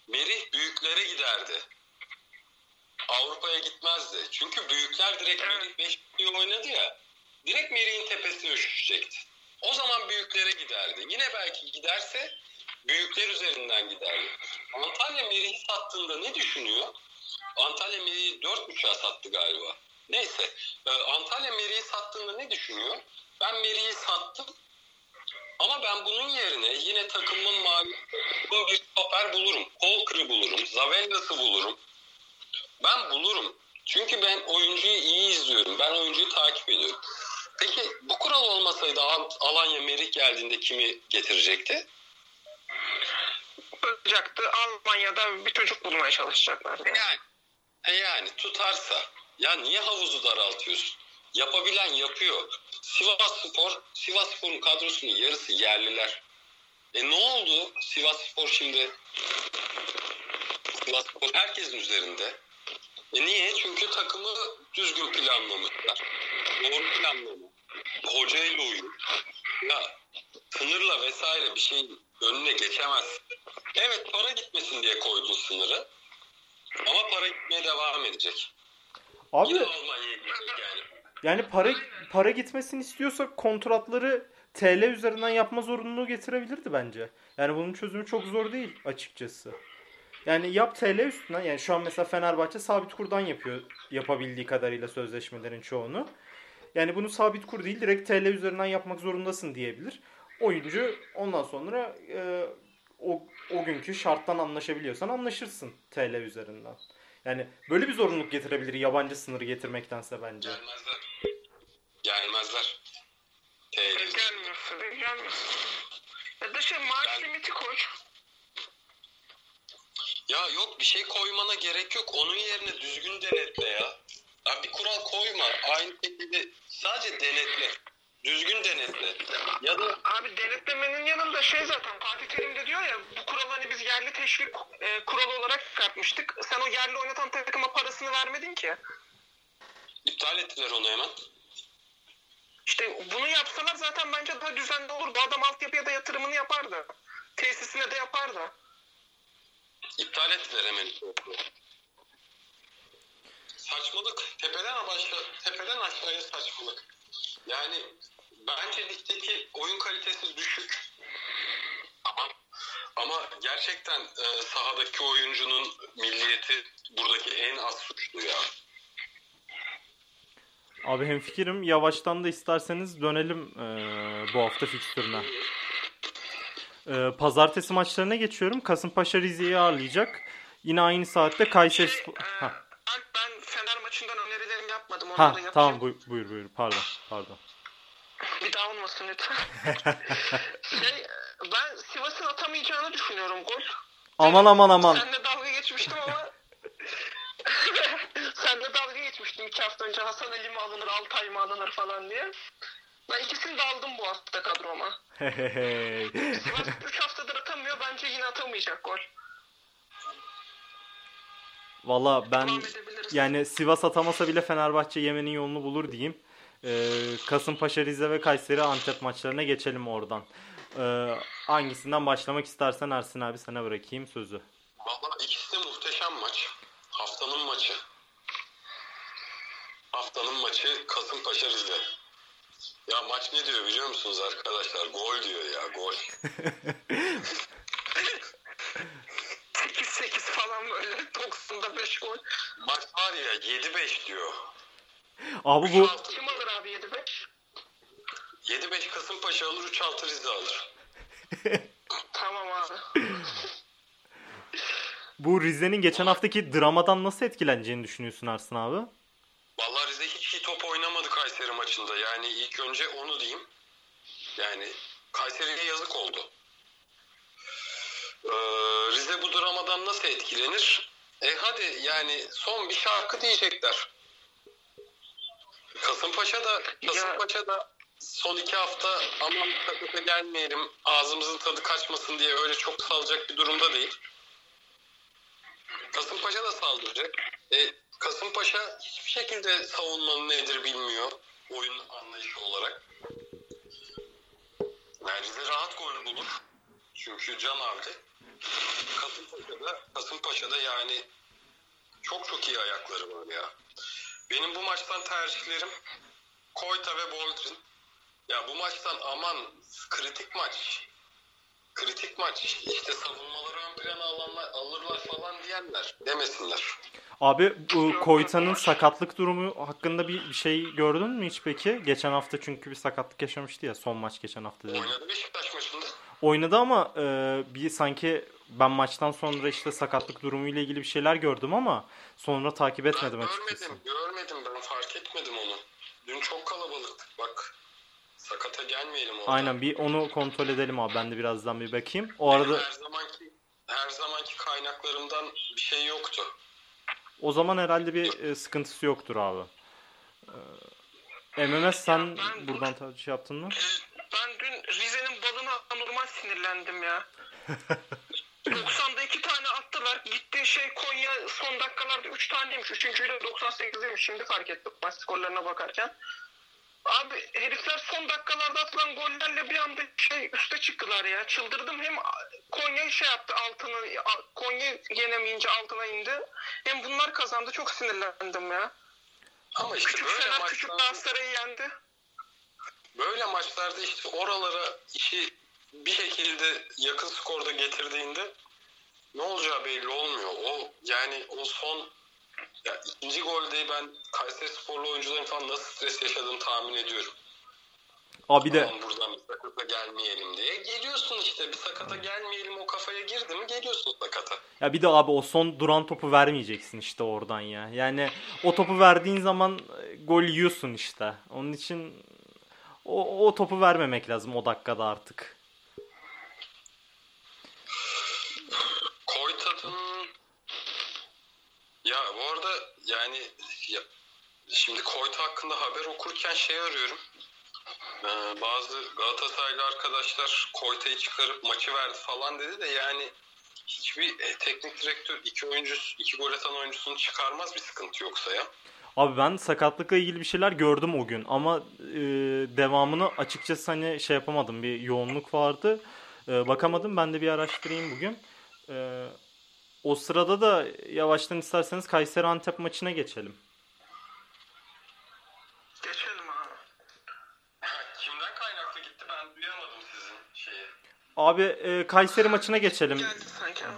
Merih büyüklere giderdi. Avrupa'ya gitmezdi. Çünkü büyükler direkt Merih 5 milyon oynadı ya. Direkt Merih'in tepesine üşüşecekti. O zaman büyüklere giderdi. Yine belki giderse büyükler üzerinden giderdi. Antalya Merih'i sattığında ne düşünüyor? Antalya Merih'i 4.5'a sattı galiba. Neyse. e, Antalya Merih'i sattığında ne düşünüyor? Ben Merih'i sattım. Ama ben bunun yerine yine takımın maliyeti bir stoper bulurum. Kolkır'ı bulurum. Zavellas'ı bulurum. Ben bulurum. Çünkü ben oyuncuyu iyi izliyorum. Ben oyuncuyu takip ediyorum. Peki bu kural olmasaydı Al- Alanya Merih geldiğinde kimi getirecekti? Olacaktı. Almanya'da bir çocuk bulmaya çalışacaklar. Yani. Yani. E yani tutarsa. Ya niye havuzu daraltıyorsun? Yapabilen yapıyor. Sivas Spor, Sivas Spor'un kadrosunun yarısı yerliler. E ne oldu? Sivas Spor şimdi Sivas Spor herkesin üzerinde. E niye? Çünkü takımı düzgün planlamışlar. Doğru planlama. Hocayla uyum. Ya sınırla vesaire bir şeyin önüne geçemez. Evet para gitmesin diye koydun sınırı. Ama para gitmeye devam edecek. abi Yine Almanya'ya gidecek yani. yani para para gitmesini istiyorsak kontratları TL üzerinden yapma zorunluluğu getirebilirdi bence. Yani bunun çözümü çok zor değil açıkçası. Yani yap TL üstünden yani şu an mesela Fenerbahçe sabit kurdan yapıyor yapabildiği kadarıyla sözleşmelerin çoğunu. Yani bunu sabit kur değil direkt TL üzerinden yapmak zorundasın diyebilir. Oyuncu ondan sonra e, o, günkü şarttan anlaşabiliyorsan anlaşırsın TL üzerinden. Yani böyle bir zorunluluk getirebilir yabancı sınırı getirmektense bence. Gelmezler. Gelmezler. TL. Gelmiyorsa da gelmiyorsun. Ya da şey maaş Ben- limiti koy. Ya yok bir şey koymana gerek yok. Onun yerine düzgün denetle ya. Ya bir kural koyma. Aynı şekilde sadece denetle. Düzgün denetle. Ya da Abi denetlemenin yanında şey zaten Fatih Terim de diyor ya bu kuralı hani biz yerli teşvik e, kuralı olarak çıkartmıştık. Sen o yerli oynatan takıma parasını vermedin ki. iptal ettiler onu hemen. İşte bunu yapsalar zaten bence daha düzenli olur. Bu adam altyapıya da yatırımını yapardı. Tesisine de yapardı. İptal ettiler hemen. Saçmalık. Tepeden başla, tepeden aşağıya saçmalık. Yani bence ligdeki oyun kalitesi düşük. Ama ama gerçekten e, sahadaki oyuncunun milliyeti buradaki en az suçlu ya. Abi hemfikirim. Yavaştan da isterseniz dönelim e, bu hafta fikstürüne. E, pazartesi maçlarına geçiyorum. Kasımpaşa Rize'yi ağırlayacak. Yine aynı saatte Kayseri Şey, e, ben yapmadım. Onları ha yapacağım. tamam buyur, buyur buyur. Pardon pardon. *laughs* Bir daha olmasın lütfen. *laughs* şey, ben Sivas'ın atamayacağını düşünüyorum gol. Aman aman aman. Seninle dalga geçmiştim ama *laughs* Seninle dalga geçmiştim iki hafta önce Hasan Ali mi alınır, Altay mı alınır falan diye. Ben ikisini de aldım bu hafta kadroma. Sivas 3 haftadır atamıyor. Bence yine atamayacak gol. Valla ben yani Sivas atamasa bile Fenerbahçe yemenin yolunu bulur diyeyim. Ee, Kasımpaşa, Rize ve Kayseri Antep maçlarına geçelim oradan. Ee, hangisinden başlamak istersen Ersin abi sana bırakayım sözü. Valla ikisi muhteşem maç. Haftanın maçı. Haftanın maçı Kasımpaşa Rize. Ya maç ne diyor biliyor musunuz arkadaşlar? Gol diyor ya gol. *laughs* 8-8 falan 90'da 5 gol. Maç var ya 7-5 diyor. Abi bu Kim alır abi 7-5? 7-5 Kasımpaşa alır 3-6 Rize alır. Tamam abi. *laughs* bu Rize'nin geçen haftaki dramadan nasıl etkileneceğini düşünüyorsun Ersin abi? Vallahi Rize hiç iyi top oynamadı Kayseri maçında. Yani ilk önce onu diyeyim. Yani Kayseri'ye yazık oldu. Ee, Rize bu dramadan nasıl etkilenir? E hadi yani son bir şarkı diyecekler. Kasımpaşa da Kasımpaşa da son iki hafta aman takıta gelmeyelim ağzımızın tadı kaçmasın diye öyle çok salacak bir durumda değil. Kasımpaşa da saldıracak. E, Kasımpaşa hiçbir şekilde savunmanın nedir bilmiyor oyun anlayışı olarak. Rize rahat gol bulur. Çünkü Can avcı. Kasımpaşa'da, Kasımpaşa'da yani çok çok iyi ayakları var ya. Benim bu maçtan tercihlerim Koyta ve Boldrin. Ya bu maçtan aman kritik maç. Kritik maç. İşte savunmaları ön plana alanlar, alırlar falan diyenler demesinler. Abi bu Koyta'nın sakatlık durumu hakkında bir, bir şey gördün mü hiç peki? Geçen hafta çünkü bir sakatlık yaşamıştı ya son maç geçen hafta? Oynadı Beşiktaş maçında. Oynadı ama e, bir sanki ben maçtan sonra işte sakatlık durumuyla ilgili bir şeyler gördüm ama sonra takip Ben etmedim açıkçası. görmedim, görmedim ben fark etmedim onu. Dün çok kalabalıktık bak. Sakata gelmeyelim orada. Aynen bir onu kontrol edelim abi ben de birazdan bir bakayım. O Benim arada her zamanki her zamanki kaynaklarımdan bir şey yoktu. o zaman herhalde bir e, sıkıntısı yoktur abi. E, MMS sen ben- buradan ta- şey yaptın mı? Ben dün Rize'nin balına anormal sinirlendim ya. *laughs* 90'da iki tane attılar. Gitti şey Konya son dakikalarda 3 taneymiş. Üçüncüyü de 98'deymiş. Şimdi fark ettim maç skorlarına bakarken. Abi herifler son dakikalarda atılan gollerle bir anda şey üste çıktılar ya. Çıldırdım. Hem Konya şey yaptı altını Konya yenemeyince altına indi. Hem bunlar kazandı. Çok sinirlendim ya. Ama işte Küçük böyle Fener küçük Galatasaray'ı yendi. böyle maçlarda işte oralara işi bir şekilde yakın skorda getirdiğinde ne olacağı belli olmuyor. O yani o son ya ikinci golde ben Kayseri sporlu oyuncuların falan nasıl stres yaşadığını tahmin ediyorum. Abi de Aman buradan bir sakata gelmeyelim diye. Geliyorsun işte bir sakata gelmeyelim o kafaya girdi mi geliyorsun sakata. ya bir de abi o son duran topu vermeyeceksin işte oradan ya. Yani o topu verdiğin zaman e, gol yiyorsun işte. Onun için o, o topu vermemek lazım o dakikada artık. Koytat'ın ya bu arada yani ya, şimdi Koyta hakkında haber okurken şey arıyorum. Ee, bazı Galatasaraylı arkadaşlar Koyta'yı çıkarıp maçı verdi falan dedi de yani hiçbir e, teknik direktör iki oyuncu iki gol atan oyuncusunu çıkarmaz bir sıkıntı yoksa ya. Abi ben sakatlıkla ilgili bir şeyler gördüm o gün ama e, devamını açıkçası hani şey yapamadım. Bir yoğunluk vardı. E, bakamadım. Ben de bir araştırayım bugün. E, o sırada da yavaştan isterseniz Kayseri Antep maçına geçelim. Geçelim abi. Kimden kaynaklı gitti ben duyamadım sizin şeyi. Abi e, Kayseri maçına geçelim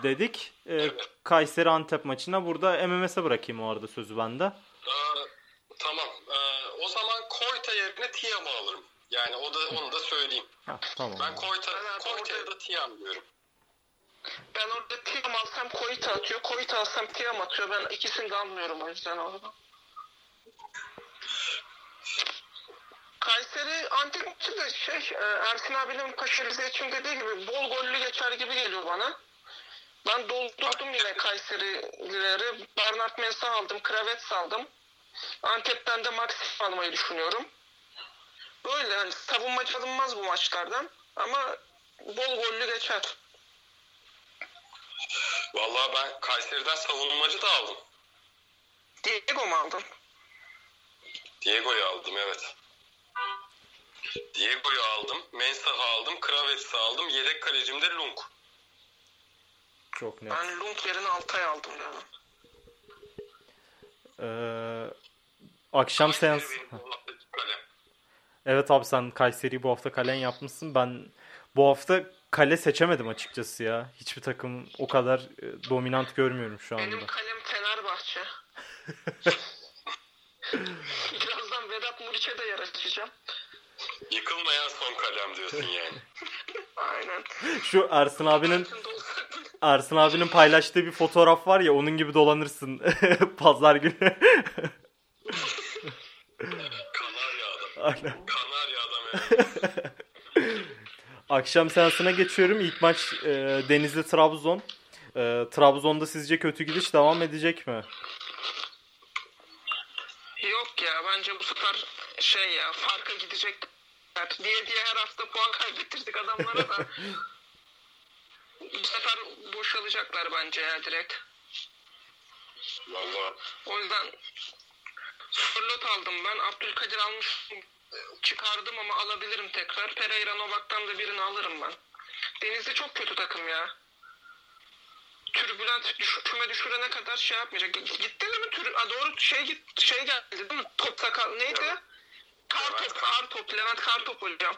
dedik. E, Kayseri Antep maçına. Burada MMS'e bırakayım o arada sözü bende. Ee, tamam. Ee, o zaman Koyta yerine Tiam'ı alırım. Yani o da onu da söyleyeyim. Ha, tamam. Ben Koyta, Koyta ya orada- da Tiam diyorum. Ben orada Tiam alsam Koyta atıyor. Koyta alsam Tiam atıyor. Ben ikisini de almıyorum o yüzden orada. Kayseri Antep maçı da şey e, Ersin abinin Paşa için dediği gibi bol gollü geçer gibi geliyor bana. Ben doldurdum yine Kayseri'lileri. Bernard Mensah aldım, Kravets aldım. Antep'ten de Maxim almayı düşünüyorum. Böyle hani savunmacı alınmaz bu maçlardan. Ama bol gollü geçer. Vallahi ben Kayseri'den savunmacı da aldım. Diego mu aldın? Diego'yu aldım evet. Diego'yu aldım. Mensah'ı aldım. Kravets'i aldım. Yedek kalecim de Lung. Çok net. Ben Lund yerine Altay aldım yani. Ee, akşam seans. Kayseri kalem. Evet abi sen Kayseri'yi bu hafta kalen yapmışsın. Ben bu hafta kale seçemedim açıkçası ya. Hiçbir takım o kadar e, dominant görmüyorum şu anda. Benim kalem Fenerbahçe. *laughs* Birazdan Vedat Muriç'e de yer açacağım. Yıkılmayan son kalem diyorsun yani. *laughs* Aynen. Şu Ersin abinin. Ersin abinin paylaştığı bir fotoğraf var ya onun gibi dolanırsın *laughs* pazar günü. Kanarya adam. Aynen. Kanarya adam yani. Akşam seansına geçiyorum. İlk maç e, Denizli Trabzon. E, Trabzon'da sizce kötü gidiş devam edecek mi? Yok ya bence bu sefer şey ya farka gidecekler diye diye her hafta puan kaybettirdik adamlara da. *laughs* bu sefer boşalacaklar bence ya direkt. Vallahi O yüzden Sörlot aldım ben. Abdülkadir almış çıkardım ama alabilirim tekrar. Pereira Novak'tan da birini alırım ben. Denizli çok kötü takım ya. Türbülent düş, küme düşürene kadar şey yapmayacak. Gitti mi? Tür, a, doğru şey git şey geldi değil mi? Top sakal neydi? Evet. Kartop, Kartop, Levent Kartop hocam.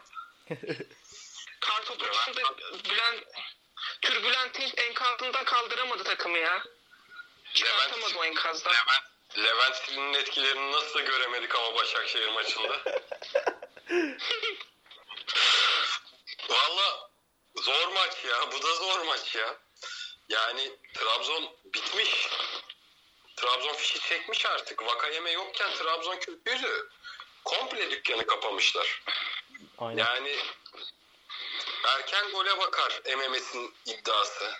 *laughs* Kartop de Bülent, Türbülent'in enkazından kaldıramadı takımı ya. Çıkartamadı o enkazdan. Levent, Levent Sili'nin etkilerini nasıl göremedik ama Başakşehir maçında. *laughs* Valla zor maç ya. Bu da zor maç ya. Yani Trabzon bitmiş. Trabzon fişi çekmiş artık. Vakayeme yokken Trabzon kötüydü. Komple dükkanı kapamışlar. Aynen. Yani erken gole bakar MMS'in iddiası.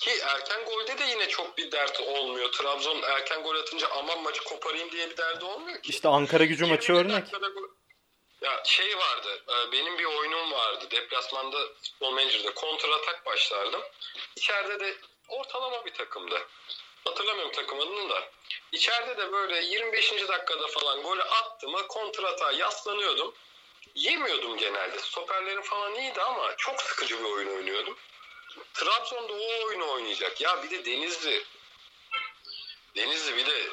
Ki erken golde de yine çok bir dert olmuyor. Trabzon erken gol atınca aman maçı koparayım diye bir derdi olmuyor ki. İşte Ankara gücü maçı 20 örnek. Ya şey vardı, e, benim bir oyunum vardı. Deplasmanda futbol menajerde kontra atak başlardım. İçeride de ortalama bir takımdı. Hatırlamıyorum takım adını da. İçeride de böyle 25. dakikada falan golü attı mı kontra atağa yaslanıyordum. Yemiyordum genelde. Stoperlerim falan iyiydi ama çok sıkıcı bir oyun oynuyordum. Trabzon'da o oyunu oynayacak. Ya bir de Denizli. Denizli bir de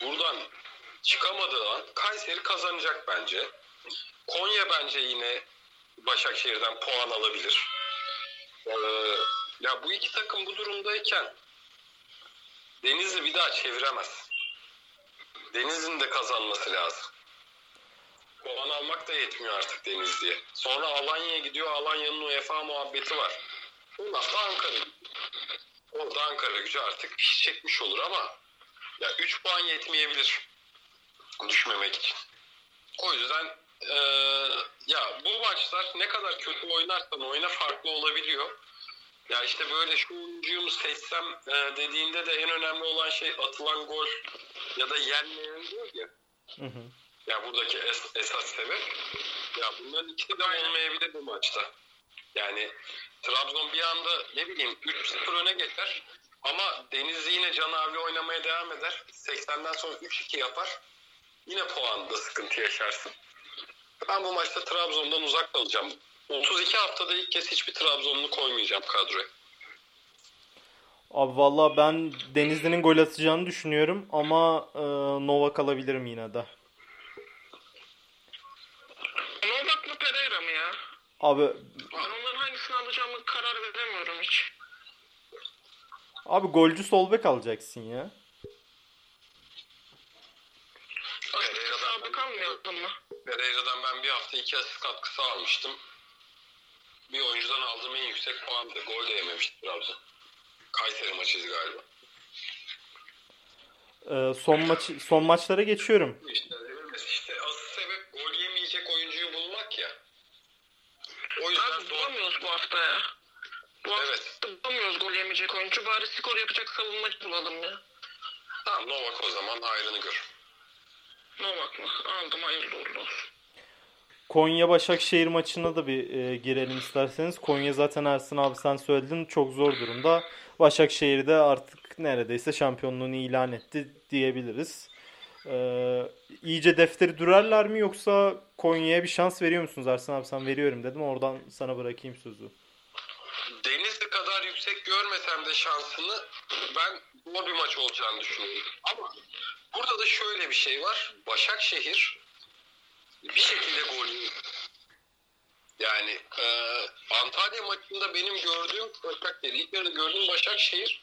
buradan çıkamadığı an Kayseri kazanacak bence. Konya bence yine Başakşehir'den puan alabilir. Ee, ya bu iki takım bu durumdayken Denizli bir daha çeviremez. Denizli'nin de kazanması lazım. Puan almak da yetmiyor artık Denizli'ye. Sonra Alanya'ya gidiyor. Alanya'nın UEFA muhabbeti var. Ondan da Ankara. Orada Ankara gücü artık fiş çekmiş olur ama ya 3 puan yetmeyebilir düşmemek için. O yüzden eee, ya bu maçlar ne kadar kötü oynarsan oyna farklı olabiliyor. Ya işte böyle şu oyuncuyu mu seçsem eee, dediğinde de en önemli olan şey atılan gol ya da yenmeyen gol ya. Hı hı. Ya buradaki es, esas sebep ya bunların ikisi de olmayabilir bu maçta. Yani Trabzon bir anda ne bileyim 3-0 öne geçer ama Denizli yine Can abi oynamaya devam eder. 80'den sonra 3-2 yapar. Yine puanda sıkıntı yaşarsın. Ben bu maçta Trabzon'dan uzak kalacağım. 32 haftada ilk kez hiçbir Trabzonlu koymayacağım kadroya. Abi valla ben Denizli'nin gol atacağını düşünüyorum ama e, Nova kalabilirim yine de. Novak mı Pereira mı ya? Abi Ben onların hangisini alacağımı karar veremiyorum hiç. abi golcü sol bek alacaksın ya. Açıkçası abi kalmayalım mı? Pereira'dan ben bir hafta iki asist katkısı almıştım. Bir oyuncudan aldığım en yüksek puandı. Gol de yememişti Trabzon. Kayseri maçıydı galiba. E, son maç son maçlara geçiyorum. İşte, işte asıl sebep gol yemeyecek oyuncuyu bulmak ya. O yüzden Abi bulamıyoruz bu hafta ya. Bu hafta Evet. bulamıyoruz gol yemeyecek oyuncu. Bari skor yapacak savunmacı bulalım ya. Tamam Novak o zaman hayrını gör. Novak mı? Aldım hayırlı uğurlu olsun. Konya Başakşehir maçına da bir e, girelim isterseniz. Konya zaten Ersin abi sen söyledin çok zor durumda. Başakşehir de artık neredeyse şampiyonluğunu ilan etti diyebiliriz. E, iyice defteri dürerler mi yoksa Konya'ya bir şans veriyor musunuz Ersin abi sen veriyorum dedim oradan sana bırakayım sözü. Denizli kadar yüksek görmesem de şansını ben zor bir maç olacağını düşünüyorum. Ama burada da şöyle bir şey var. Başakşehir bir şekilde gol. Yani e, Antalya maçında benim gördüğüm Başakşehir, ilk yarıda gördüğüm Başakşehir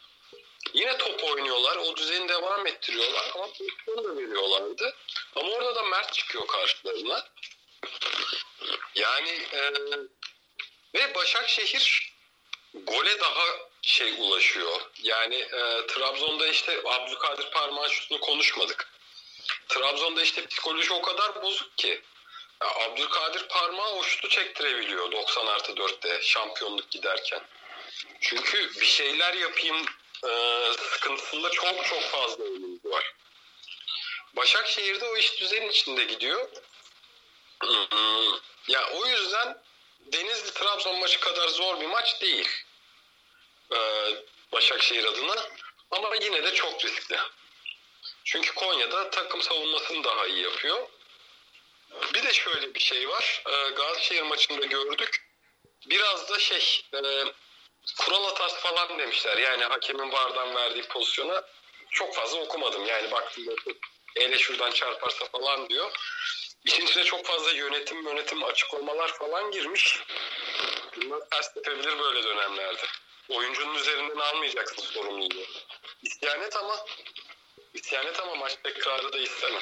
yine top oynuyorlar. O düzeni devam ettiriyorlar ama pozisyon da veriyorlardı. Ama orada da Mert çıkıyor karşılarına. Yani e, ve Başakşehir gole daha şey ulaşıyor. Yani e, Trabzon'da işte Abdülkadir Parmağan şutunu konuşmadık. Trabzon'da işte psikoloji o kadar bozuk ki. Ya Abdülkadir Parmağı o şutu çektirebiliyor 90 artı 4'te şampiyonluk giderken. Çünkü bir şeyler yapayım e, sıkıntısında çok çok fazla oyuncu var. Başakşehir'de o iş düzenin içinde gidiyor. *clears throat* Ya o yüzden Denizli Trabzon maçı kadar zor bir maç değil. Ee, Başakşehir adına ama yine de çok riskli. Çünkü Konya'da takım savunmasını daha iyi yapıyor. Bir de şöyle bir şey var. Ee, Gazişehir maçında gördük. Biraz da şey e, kural hatası falan demişler. Yani hakemin vardan verdiği pozisyona çok fazla okumadım. Yani baktım ele şuradan çarparsa falan diyor. İşin içine çok fazla yönetim yönetim açıklamalar falan girmiş. Bunlar ters tepebilir böyle dönemlerde. Oyuncunun üzerinden almayacaksın sorumluluğu. İsyan et ama isyan et ama maç tekrarı da istemem.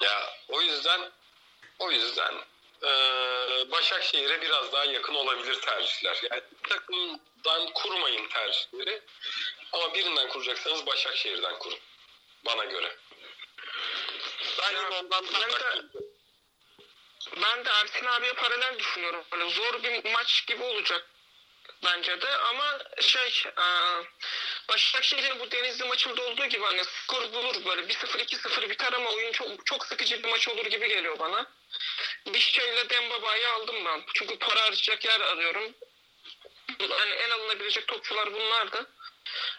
Ya o yüzden o yüzden eee Başakşehir'e biraz daha yakın olabilir tercihler. Yani takımdan kurmayın tercihleri ama birinden kuracaksanız Başakşehir'den kurun. Bana göre. Ben Ya, ondan ben de- Ben de Ersin abiye paralel düşünüyorum. Böyle zor bir maç gibi olacak bence de ama şey e, Başakşehir'in bu Denizli maçında olduğu gibi hani skor bulur böyle 1-0 2-0 biter ama oyun çok çok sıkıcı bir maç olur gibi geliyor bana. Bişçe ile Dembaba'yı aldım ben. Çünkü para harcayacak yer arıyorum. Hani en alınabilecek topçular bunlardı.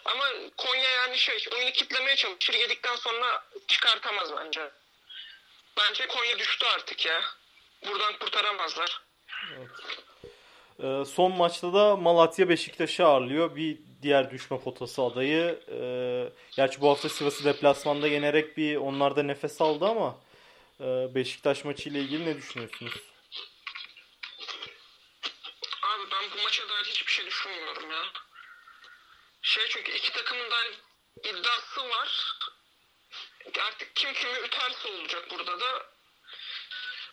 Ama Konya yani şey oyunu kitlemeye çalışır. Yedikten sonra çıkartamaz bence. Bence Konya düştü artık ya. Buradan kurtaramazlar. Ee, son maçta da Malatya Beşiktaş'ı ağırlıyor. Bir diğer düşme potası adayı. Ee, gerçi bu hafta Sivas'ı deplasmanda yenerek bir onlarda nefes aldı ama Beşiktaş maçı ile ilgili ne düşünüyorsunuz? Abi ben bu maça dair hiçbir şey düşünmüyorum ya. Şey çünkü iki takımın da hani iddiası var. Artık kim kimi üterse olacak burada da.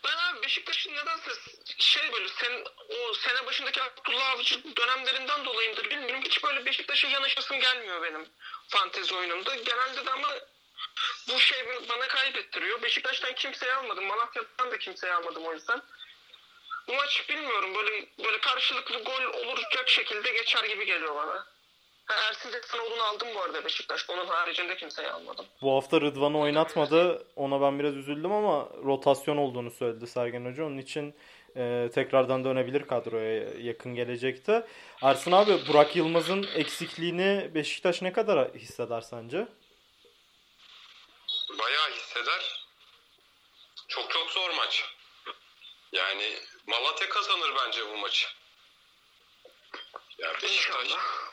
Ben abi Beşiktaş'ın nedense şey böyle sen o sene başındaki Abdullah Avcı dönemlerinden dolayıdır bilmiyorum. Hiç böyle Beşiktaş'a yanaşasım gelmiyor benim fantezi oyunumda. Genelde de ama bu şey bana kaybettiriyor. Beşiktaş'tan kimseyi almadım. Malatya'dan da kimseyi almadım o yüzden. Bu maç bilmiyorum böyle böyle karşılıklı gol olacak şekilde geçer gibi geliyor bana. Ha, Ersin Cesanoğlu'nu aldım bu arada Beşiktaş. Onun haricinde kimseyi almadım. Bu hafta Rıdvan'ı oynatmadı. Ona ben biraz üzüldüm ama rotasyon olduğunu söyledi Sergen Hoca. Onun için e, tekrardan dönebilir kadroya yakın gelecekte. Ersin abi Burak Yılmaz'ın eksikliğini Beşiktaş ne kadar hisseder sence? Bayağı hisseder. Çok çok zor maç. Yani Malatya kazanır bence bu maçı. Ya Beşiktaş İnşallah.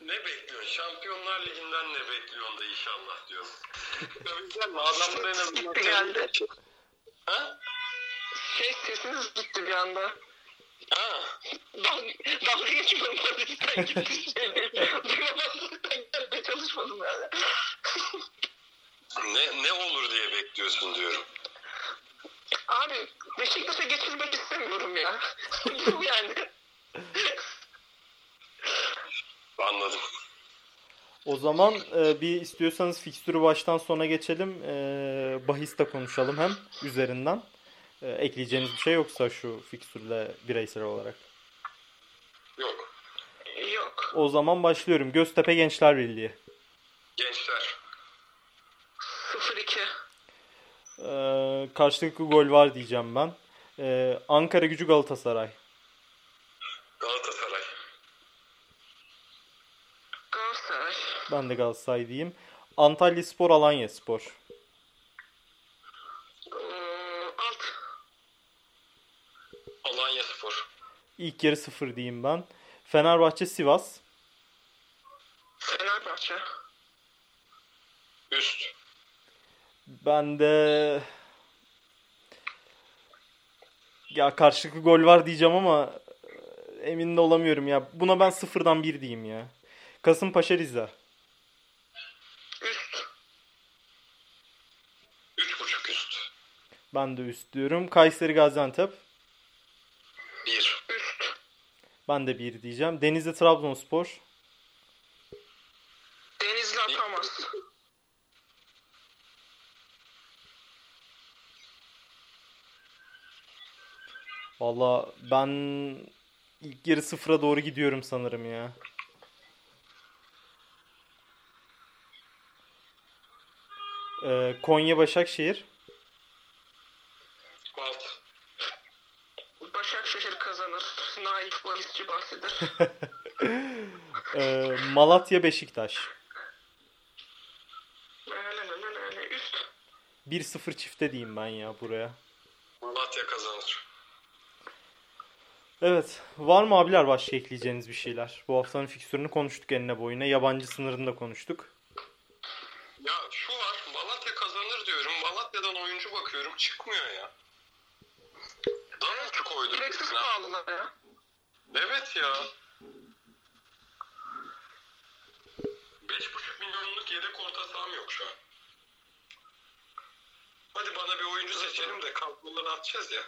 ne bekliyorsun? Şampiyonlar Ligi'nden ne bekliyorsun da inşallah diyorsun. Tabii? Adamlar en azından... Gitti geldi. Ha? Şey sesiniz gitti bir anda. Ha? Dalga, dalga geçmiyorum Madrid'den gitti şey. Duymamazlıktan gelmeye çalışmadım yani. Ne, ne olur diye bekliyorsun diyorum. Abi Beşiktaş'a geçirmek istemiyorum ya. Bu *laughs* yani. Anladım. O zaman e, bir istiyorsanız fikstürü baştan sona geçelim. E, bahiste konuşalım hem üzerinden. E, ekleyeceğiniz bir şey yoksa şu fikstürle bireysel olarak. Yok. Yok. O zaman başlıyorum. Göztepe Gençler Birliği. Gençler. 0-2. E, karşılıklı gol var diyeceğim ben. E, Ankara Gücü Galatasaray. Galatasaray. Galatasaray. Ben de Galatasaray diyeyim. Antalya Spor Alanya Spor. Ee, alt. Alanya Spor. İlk yarı 0 diyeyim ben. Fenerbahçe Sivas. Fenerbahçe. Üst. Ben de ya karşılıklı gol var diyeceğim ama e, emin de olamıyorum ya. Buna ben sıfırdan bir diyeyim ya. Kasımpaşa Rize. Üst. Üç buçuk üst. Ben de üst diyorum. Kayseri Gaziantep. Ben de bir diyeceğim. Denizli Trabzonspor. Denizli atamaz. Valla ben ilk yarı sıfıra doğru gidiyorum sanırım ya. Ee, Konya Başakşehir. Alt. Başakşehir kazanır. Naif bahisçi bahseder. Ee, Malatya Beşiktaş. Öyle öyle öyle. Üst. 1-0 çifte diyeyim ben ya buraya. Malatya kazanır. Evet. Var mı abiler başka ekleyeceğiniz bir şeyler? Bu haftanın fikstürünü konuştuk enine boyuna. Yabancı sınırını da konuştuk. Ya şu var. Malatya kazanır diyorum. Malatya'dan oyuncu bakıyorum. Çıkmıyor ya. Danılçı koyduk. Gereksiz üstüne. pahalılar ya. Evet ya. 5,5 milyonluk yedek orta saham yok şu an. Hadi bana bir oyuncu seçelim de kadroları atacağız ya.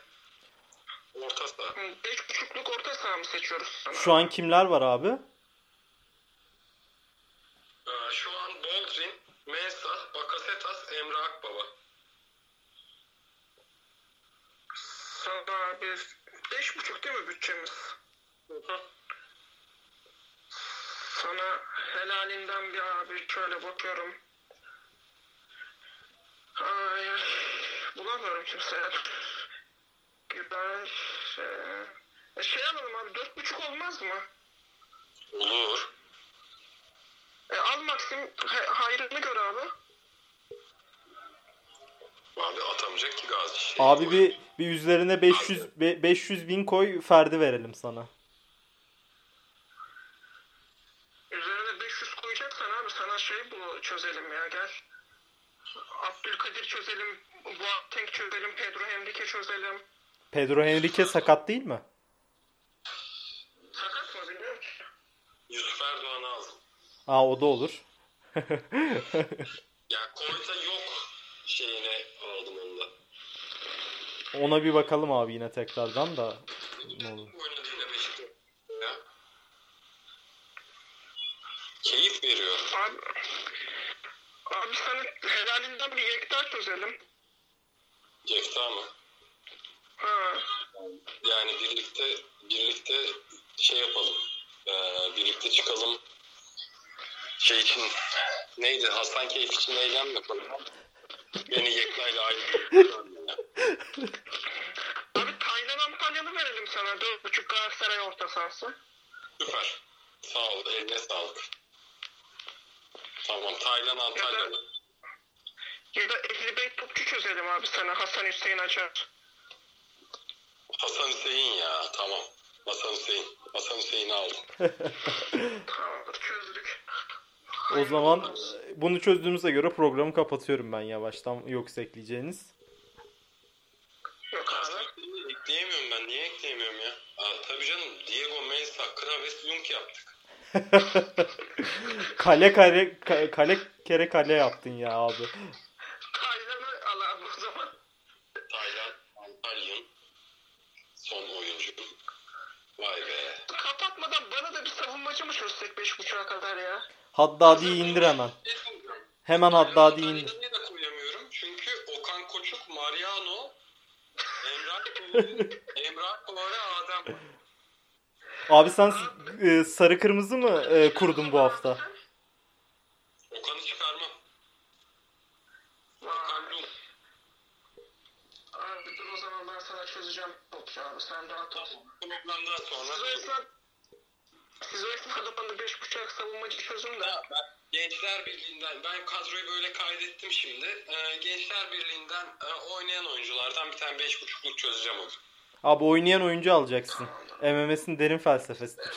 Orta saha. Beş buçukluk orta saha mı seçiyoruz sana? Şu an kimler var abi? Ee, şu an Boldrin, Mensah, Bakasetas, Emre Akbaba. Sana bir beş buçuk değil mi bütçemiz? Sana helalinden bir abi şöyle bakıyorum. Ay, ay, bulamıyorum kimseye. Güzel. Şey, e, şey alalım abi dört buçuk olmaz mı? Olur. E, al Maxim he, hayrını gör abi. Abi atamayacak ki Gazi. Abi bir bir üzerine 500 be- 500 bin koy Ferdi verelim sana. Üzerine 500 koyacaksan abi sana şey bu çözelim ya gel. Abdülkadir çözelim, Boateng çözelim, Pedro Henrique çözelim. Pedro Henrique sakat değil mi? Sakat mı bilmiyorum ki. Yusuf Erdoğan'ı aldım. Aa o da olur. *laughs* Ya Koyta yok şeyine aldım. Ona bir bakalım abi yine tekrardan da. Ne olur. Keyif veriyor. Abi, abi sana helalinden bir yekta çözelim. Gefta mı? Ha. Yani birlikte birlikte şey yapalım. Ee, birlikte çıkalım. Şey için neydi? Hasan Keyif için eylem yapalım. Beni Yekta'yla ayrı Abi Taylan Antalyalı verelim sana. 4.5 Galatasaray orta sahası. Süper. Sağ ol. Eline sağlık. Tamam. Taylan Antalyalı. Ya da Ehli Bey topçu çözelim abi sana. Hasan Hüseyin Acar. Hasan Hüseyin ya. Tamam. Hasan Hüseyin. Hasan Hüseyin'i aldım. *laughs* Tamamdır çözdük. O zaman e, bunu çözdüğümüze göre programı kapatıyorum ben yavaştan yoksa ekleyeceğiniz. Yok abi. Ekleyemiyorum ben. Niye ekleyemiyorum ya? Aa, tabii canım. Diego Mensah, Kraves, Lunk yaptık. *laughs* Kale kare ka- kale kere kale yaptın ya abi. Taylan'ı al abi o zaman. Taylan, Antalyan. Son oyuncu. Vay be. Kapatmadan bana da bir savunmacı mı çözsek 5.5'a kadar ya? Haddadi'yi indir hemen. Hemen Haddadi'yi indir. Emrah Kore, Adem. Abi sen e, sarı kırmızı mı e, kurdun bu hafta? Okan'ı çıkarmam. Okan Lung. Abi dur o zaman ben sana çözeceğim topçu abi. Sen rahat ol. O sonra siz o esnada bana 5.5 savunmacı çözün de. Ya ben Gençler Birliği'nden ben kadroyu böyle kaydettim şimdi. Ee, Gençler Birliği'nden e, oynayan oyunculardan bir tane 5.5'luk çözeceğim onu. Abi oynayan oyuncu alacaksın. MMS'in derin felsefesidir. *laughs*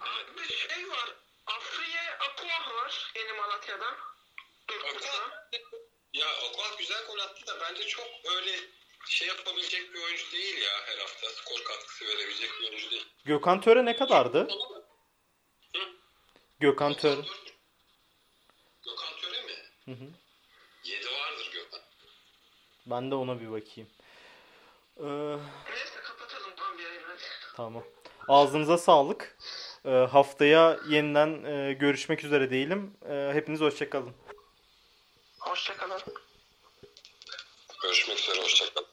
Abi bir şey var. Afriye Aqua var yeni Malatya'dan. 4.5'a. Ya Okan güzel gol attı da bence çok öyle şey yapabilecek bir oyuncu değil ya her hafta. Skor katkısı verebilecek bir oyuncu değil. Gökhan Töre ne kadardı? Gökhan Töre. Gökhan Töre mi? Hı hı. 7 vardır Gökhan. Ben de ona bir bakayım. Ee, Neyse kapatalım tam bir yayın hadi. tamam. Ağzınıza sağlık. Ee, haftaya yeniden e, görüşmek üzere diyelim. Ee, hepiniz hoşçakalın. Hoşçakalın. Görüşmek üzere hoşçakalın.